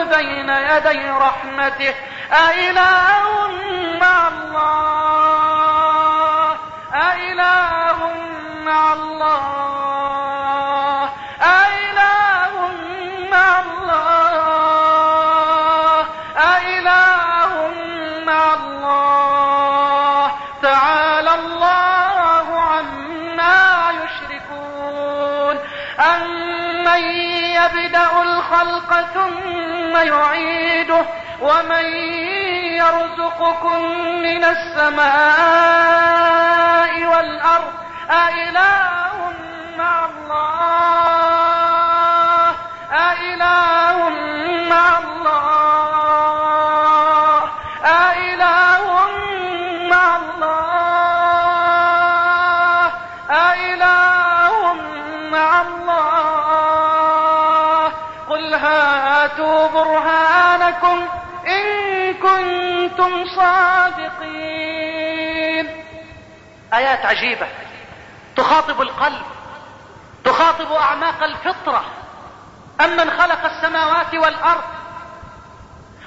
بين يدي رحمته أإله مع الله أإله مع الله يعيده ومن يرزقكم من السماء والأرض أإله مع الله أإله مع الله هاتوا برهانكم إن كنتم صادقين. آيات عجيبة. تخاطب القلب. تخاطب أعماق الفطرة. أمن خلق السماوات والأرض.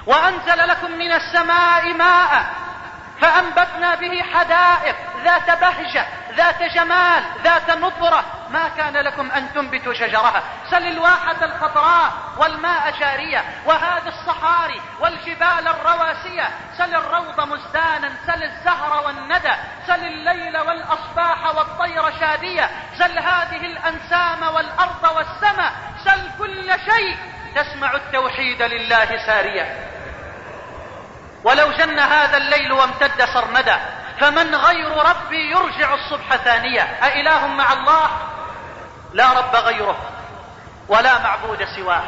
وأنزل لكم من السماء ماء فأنبتنا به حدائق ذات بهجة ذات جمال ذات نضرة ما كان لكم أن تنبتوا شجرها. سل الواحة الخضراء والماء جارية وهذه الصحاري والجبال الرواسية. سل الروض مزدانا سل الزهر والندى سل الليل والأصباح والطير شادية. سل هذه الأنسام والأرض والسماء. سل كل شيء. تسمع التوحيد لله ساريا ولو جن هذا الليل وامتد سرمدا فمن غير ربي يرجع الصبح ثانية. أإله مع الله؟ لا رب غيره ولا معبود سواه.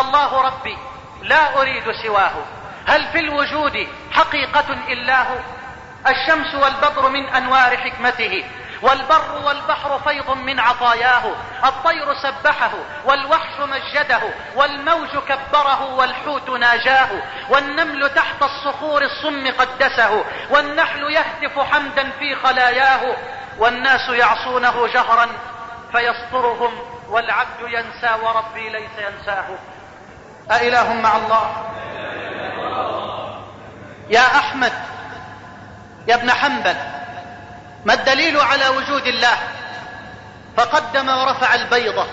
الله ربي لا أريد سواه. هل في الوجود حقيقة إلا هو؟ الشمس والبدر من أنوار حكمته. والبر والبحر فيض من عطاياه الطير سبحه والوحش مجده والموج كبره والحوت ناجاه والنمل تحت الصخور الصم قدسه والنحل يهتف حمدا في خلاياه والناس يعصونه جهرا فيسترهم والعبد ينسى وربي ليس ينساه. أإله مع الله؟ يا أحمد يا ابن حنبل ما الدليل على وجود الله؟ فقدم ورفع البيضة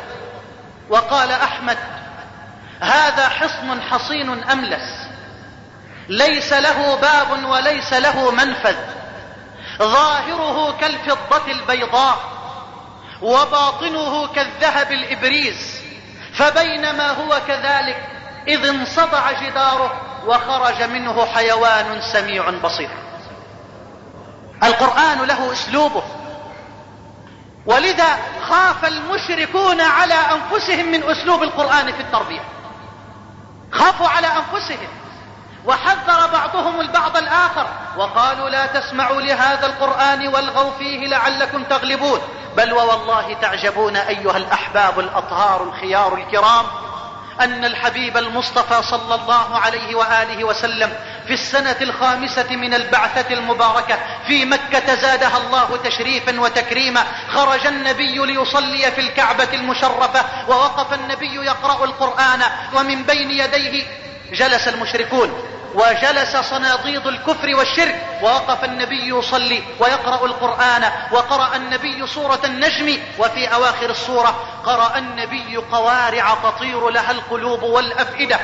وقال أحمد هذا حصن حصين أملس ليس له باب وليس له منفذ ظاهره كالفضة البيضاء وباطنه كالذهب الإبريز فبينما هو كذلك إذ انصدع جداره وخرج منه حيوان سميع بصير. القرآن له أسلوبه. ولذا خاف المشركون على أنفسهم من أسلوب القرآن في التربية. خافوا على أنفسهم. وحذر بعضهم البعض الآخر. وقالوا لا تسمعوا لهذا القرآن والغوا فيه لعلكم تغلبون. بل ووالله تعجبون أيها الأحباب الأطهار الخيار الكرام أن الحبيب المصطفى صلى الله عليه وآله وسلم في السنة الخامسة من البعثة المباركة في مكة زادها الله تشريفا وتكريما. خرج النبي ليصلي في الكعبة المشرفة ووقف النبي يقرأ القرآن ومن بين يديه جلس المشركون وجلس صناديد الكفر والشرك. ووقف النبي يصلي ويقرأ القرآن وقرأ النبي سورة النجم. وفي أواخر السورة قرأ النبي قوارع تطير لها القلوب والأفئدة.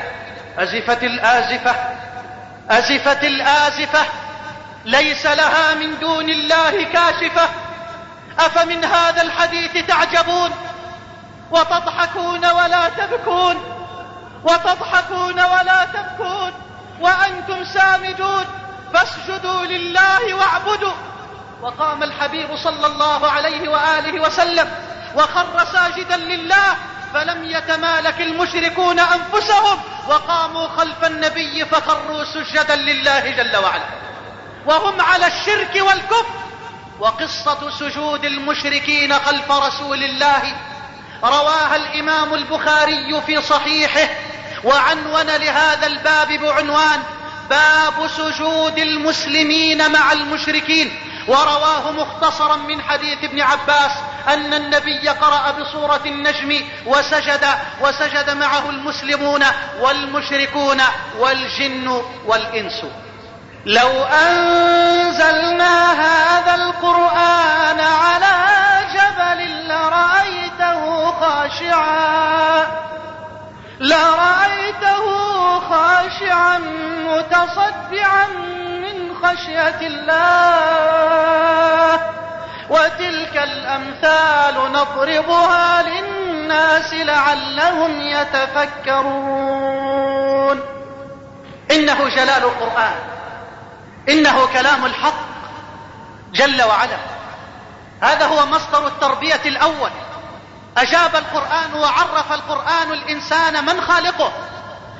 أزفت الآزفة أزفت الآزفة. ليس لها من دون الله كاشفة. أفمن هذا الحديث تعجبون؟ وتضحكون ولا تبكون. وتضحكون ولا تبكون. وأنتم سامدون. فاسجدوا لله واعبدوا. وقام الحبيب صلى الله عليه وآله وسلم وخر ساجدا لله. فلم يتمالك المشركون أنفسهم. وقاموا خلف النبي فخروا سجدا لله جل وعلا. وهم على الشرك والكفر. وقصة سجود المشركين خلف رسول الله رواها الإمام البخاري في صحيحه. وعنون لهذا الباب بعنوان باب سجود المسلمين مع المشركين. ورواه مختصرا من حديث ابن عباس أن النبي قرأ بصورة النجم وسجد وسجد معه المسلمون والمشركون والجن والإنس. لو أنزلنا هذا القرآن على جبل لرأيته خاشعا لرأيته خاشعا متصدعا من خشية الله. وتلك الأمثال نضربها للناس لعلهم يتفكرون. إنه جلال القرآن. إنه كلام الحق جل وعلا. هذا هو مصدر التربية الأول. أجاب القرآن وعرف القرآن الإنسان من خالقه.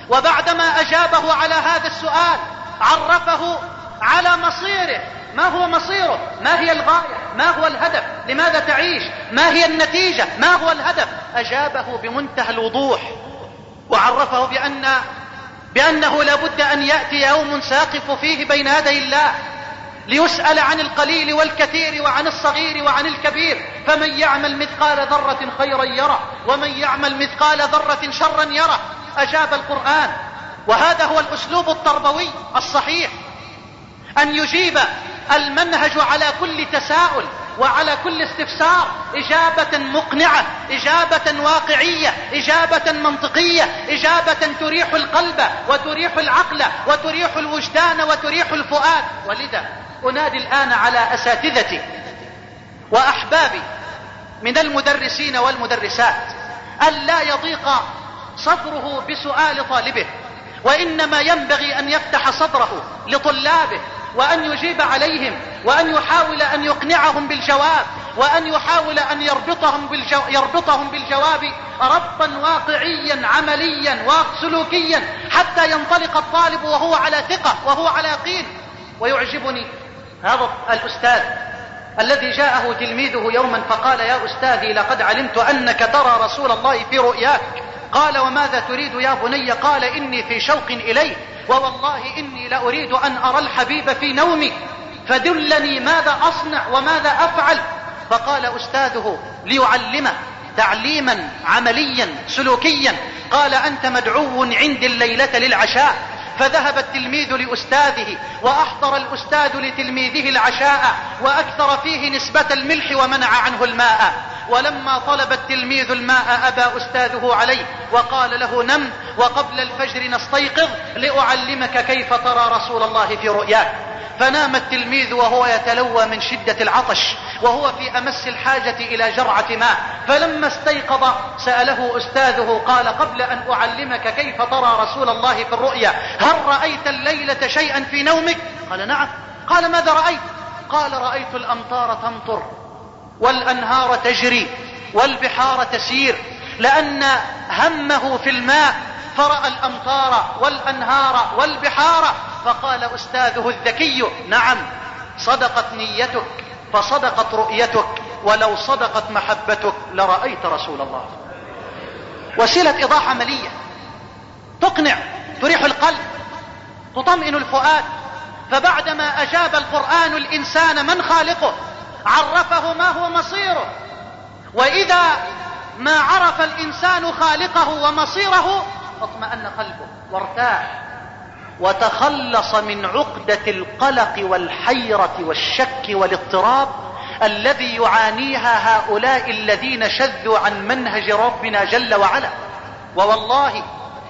وبعدما أجابه على هذا السؤال عرفه على مصيره. ما هو مصيره؟ ما هي الغاية؟ ما هو الهدف؟ لماذا تعيش؟ ما هي النتيجة؟ ما هو الهدف؟ أجابه بمنتهى الوضوح. وعرفه بأن بأنه لابد أن يأتي يوم ساقف فيه بين يدي الله ليسأل عن القليل والكثير وعن الصغير وعن الكبير. فمن يعمل مثقال ذرة خيرا يره ومن يعمل مثقال ذرة شرا يره. أجاب القرآن. وهذا هو الأسلوب التربوي الصحيح. أن يجيب المنهج على كل تساؤل. وعلى كل استفسار إجابة مقنعة إجابة واقعية إجابة منطقية إجابة تريح القلب وتريح العقل وتريح الوجدان وتريح الفؤاد. ولذا أنادي الآن على أساتذتي وأحبابي من المدرسين والمدرسات ألا يضيق صدره بسؤال طالبه. وإنما ينبغي أن يفتح صدره لطلابه وأن يجيب عليهم وأن يحاول أن يقنعهم بالجواب وأن يحاول أن يربطهم, بالجو... يربطهم بالجواب ربطا واقعيا عمليا وسلوكيا حتى ينطلق الطالب وهو على ثقة وهو على يقين ويعجبني هذا الأستاذ الذي جاءه تلميذه يوما فقال يا أستاذي لقد علمت أنك ترى رسول الله في رؤياك. قال وماذا تريد يا بني؟ قال إني في شوق إليه ووالله إني لأريد أن أرى الحبيب في نومي فدلني ماذا أصنع وماذا أفعل؟ فقال أستاذه ليعلمه تعليما عمليا سلوكيا قال أنت مدعو عندي الليلة للعشاء فذهب التلميذ لأستاذه وأحضر الأستاذ لتلميذه العشاء وأكثر فيه نسبة الملح ومنع عنه الماء. ولما طلب التلميذ الماء أبى أستاذه عليه وقال له نم وقبل الفجر نستيقظ لأعلمك كيف ترى رسول الله في رؤياك فنام التلميذ وهو يتلوى من شدة العطش وهو في أمس الحاجة إلى جرعة ماء. فلما استيقظ سأله أستاذه قال قبل أن أعلمك كيف ترى رسول الله في الرؤيا. هل رأيت الليلة شيئا في نومك؟ قال نعم. قال ماذا رأيت؟ قال رأيت الأمطار تمطر والأنهار تجري والبحار تسير لأن همه في الماء فرأى الأمطار والأنهار والبحار فقال أستاذه الذكي نعم صدقت نيتك فصدقت رؤيتك ولو صدقت محبتك لرأيت رسول الله. وسيلة إيضاح عملية. تقنع تريح القلب تطمئن الفؤاد. فبعدما أجاب القرآن الإنسان من خالقه عرفه ما هو مصيره. وإذا ما عرف الإنسان خالقه ومصيره اطمأن قلبه وارتاح. وتخلص من عقدة القلق والحيرة والشك والاضطراب الذي يعانيها هؤلاء الذين شذوا عن منهج ربنا جل وعلا. ووالله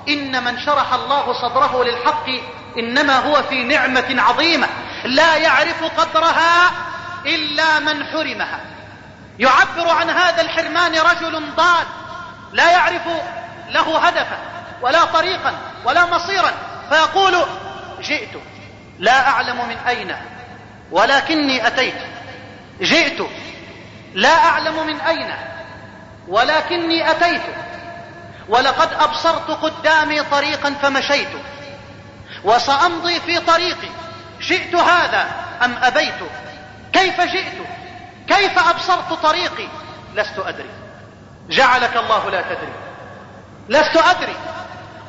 إن من شرح الله صدره للحق إنما هو في نعمة عظيمة. لا يعرف قدرها إلا من حرمها. يعبر عن هذا الحرمان رجل ضال. لا يعرف له هدفا ولا طريقا ولا مصيرا. فيقول جئت لا أعلم من أين ولكني أتيت. جئت لا أعلم من أين ولكني أتيت. ولقد أبصرت قدامي طريقا فمشيت وسأمضي في طريقي جئت هذا أم أبيت؟ كيف جئت؟ كيف أبصرت طريقي؟ لست أدري. جعلك الله لا تدري. لست أدري.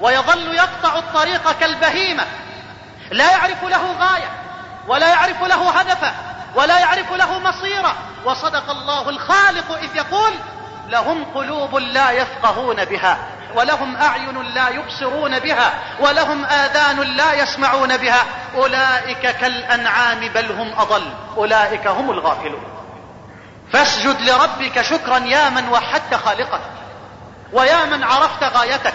ويظل يقطع الطريق كالبهيمة. لا يعرف له غاية ولا يعرف له هدفا ولا يعرف له مصيرا. وصدق الله الخالق إذ يقول لهم قلوب لا يفقهون بها ولهم أعين لا يبصرون بها ولهم آذان لا يسمعون بها. أولئك كالأنعام بل هم أضل أولئك هم الغافلون. فاسجد لربك شكرا يا من وحدت خالقك ويا من عرفت غايتك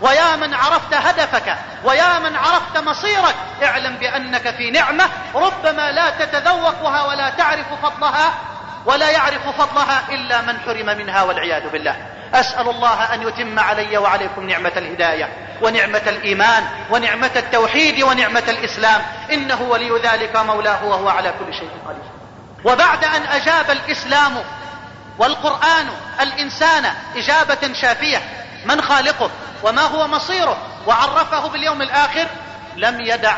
ويا من عرفت هدفك ويا من عرفت مصيرك. اعلم بأنك في نعمة ربما لا تتذوقها ولا تعرف فضلها. ولا يعرف فضلها إلا من حرم منها والعياذ بالله. أسأل الله أن يتم علي وعليكم نعمة الهداية ونعمة الإيمان ونعمة التوحيد ونعمة الإسلام. إنه ولي ذلك مولاه وهو على كل شيء قدير. وبعد أن أجاب الإسلام والقرآن الإنسان إجابة شافية من خالقه وما هو مصيره وعرفه باليوم الآخر لم يدع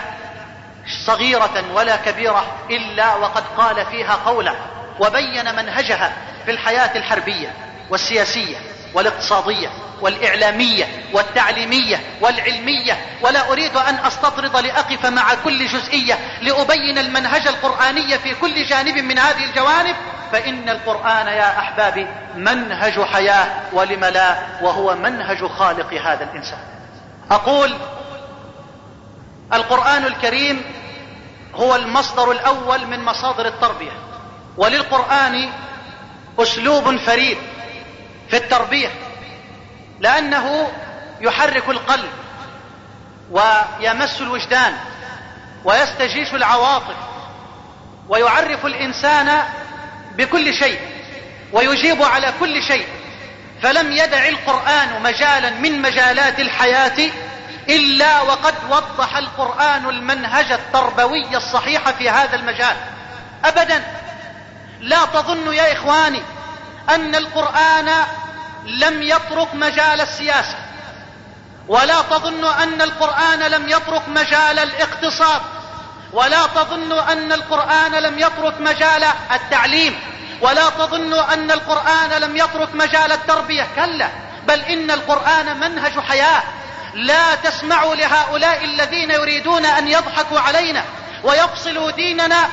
صغيرة ولا كبيرة إلا وقد قال فيها قولا وبين منهجها في الحياة الحربية والسياسية والاقتصادية والإعلامية والتعليمية والعلمية. ولا أريد أن أستطرد لأقف مع كل جزئية لأبين المنهج القرآني في كل جانب من هذه الجوانب. فإن القرآن يا أحبابي منهج حياة ولم لا وهو منهج خالق هذا الإنسان. أقول القرآن الكريم هو المصدر الأول من مصادر التربية. وللقرآن أسلوب فريد في التربية لأنه يحرك القلب ويمس الوجدان ويستجيش العواطف ويعرف الإنسان بكل شيء ويجيب على كل شيء فلم يدع القرآن مجالا من مجالات الحياة إلا وقد وضح القرآن المنهج التربوي الصحيح في هذا المجال. أبدا. لا تظن يا إخواني أن القرآن لم يترك مجال السياسة ولا تظن أن القرآن لم يترك مجال الاقتصاد ولا تظن أن القرآن لم يترك مجال التعليم ولا تظن أن القرآن لم يترك مجال التربية. كلا بل إن القرآن منهج حياة. لا تسمعوا لهؤلاء الذين يريدون أن يضحكوا علينا ويفصلوا ديننا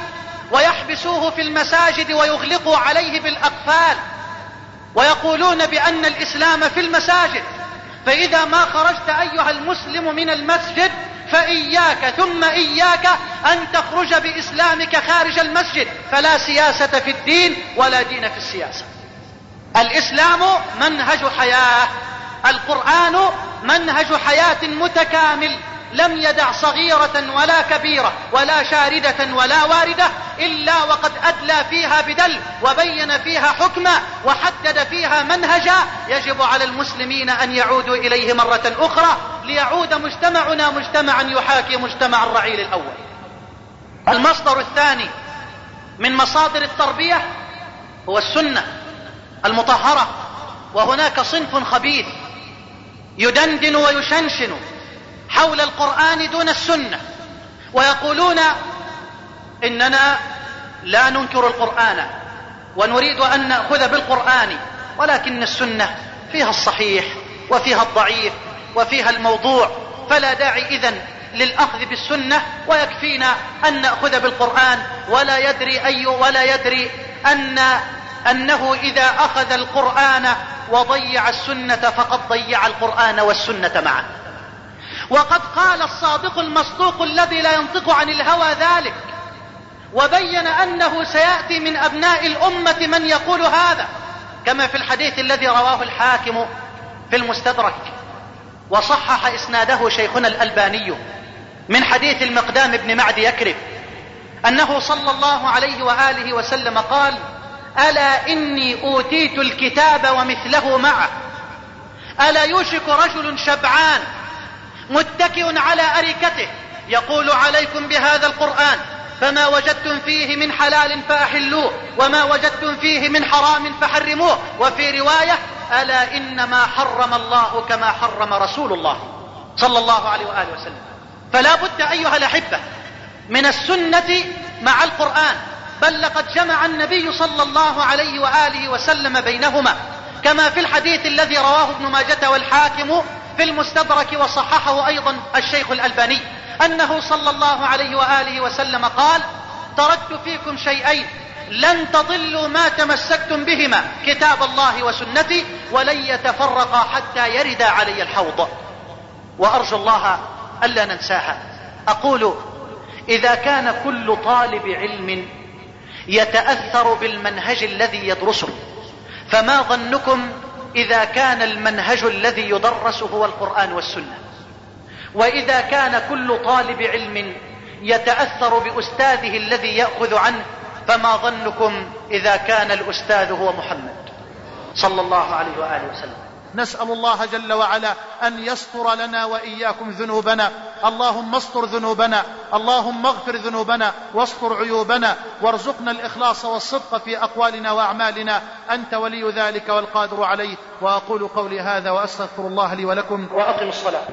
ويحبسوه في المساجد ويغلقوا عليه بالأقفال ويقولون بأن الإسلام في المساجد. فإذا ما خرجت أيها المسلم من المسجد فإياك ثم إياك أن تخرج بإسلامك خارج المسجد. فلا سياسة في الدين ولا دين في السياسة. الإسلام منهج حياة. القرآن منهج حياة متكامل. لم يدع صغيرة ولا كبيرة ولا شاردة ولا واردة إلا وقد أدلى فيها بدل وبين فيها حكما وحدد فيها منهجا يجب على المسلمين أن يعودوا إليه مرة أخرى ليعود مجتمعنا مجتمعا يحاكي مجتمع الرعيل الأول. المصدر الثاني من مصادر التربية هو السنة المطهرة وهناك صنف خبيث يدندن ويشنشن حول القرآن دون السنة. ويقولون إننا لا ننكر القرآن ونريد أن نأخذ بالقرآن ولكن السنة فيها الصحيح وفيها الضعيف وفيها الموضوع فلا داعي إذن للأخذ بالسنة ويكفينا أن نأخذ بالقرآن. ولا يدري أي ولا يدري أن أنه إذا أخذ القرآن وضيع السنة فقد ضيع القرآن والسنة معا وقد قال الصادق المصدوق الذي لا ينطق عن الهوى ذلك وبين أنه سيأتي من أبناء الأمة من يقول هذا كما في الحديث الذي رواه الحاكم في المستدرك وصحح إسناده شيخنا الألباني من حديث المقدام بن معد يكرب أنه صلى الله عليه وآله وسلم قال ألا إني أوتيت الكتاب ومثله معه ألا يوشك رجل شبعان متكئ على أريكته يقول عليكم بهذا القرآن فما وجدتم فيه من حلال فأحلوه وما وجدتم فيه من حرام فحرموه. وفي رواية ألا إنما حرم الله كما حرم رسول الله صلى الله عليه وآله وسلم. فلا بد أيها الأحبة من السنة مع القرآن. بل لقد جمع النبي صلى الله عليه وآله وسلم بينهما. كما في الحديث الذي رواه ابن ماجة والحاكم في المستدرك وصححه أيضا الشيخ الألباني أنه صلى الله عليه وآله وسلم قال تركت فيكم شيئين لن تضلوا ما تمسكتم بهما كتاب الله وسنتي ولن يتفرقا حتى يرد علي الحوض. وأرجو الله ألا ننساها. أقول إذا كان كل طالب علم يتأثر بالمنهج الذي يدرسه فما ظنكم إذا كان المنهج الذي يدرس هو القرآن والسنة. وإذا كان كل طالب علم يتأثر بأستاذه الذي يأخذ عنه فما ظنكم إذا كان الأستاذ هو محمد؟ صلى الله عليه وآله وسلم. نسأل الله جل وعلا أن يستر لنا وإياكم ذنوبنا. اللهم استر ذنوبنا. اللهم اغفر ذنوبنا. واستر عيوبنا. وارزقنا الإخلاص والصدق في أقوالنا وأعمالنا. أنت ولي ذلك والقادر عليه. وأقول قولي هذا وأستغفر الله لي ولكم. وأقم الصلاة.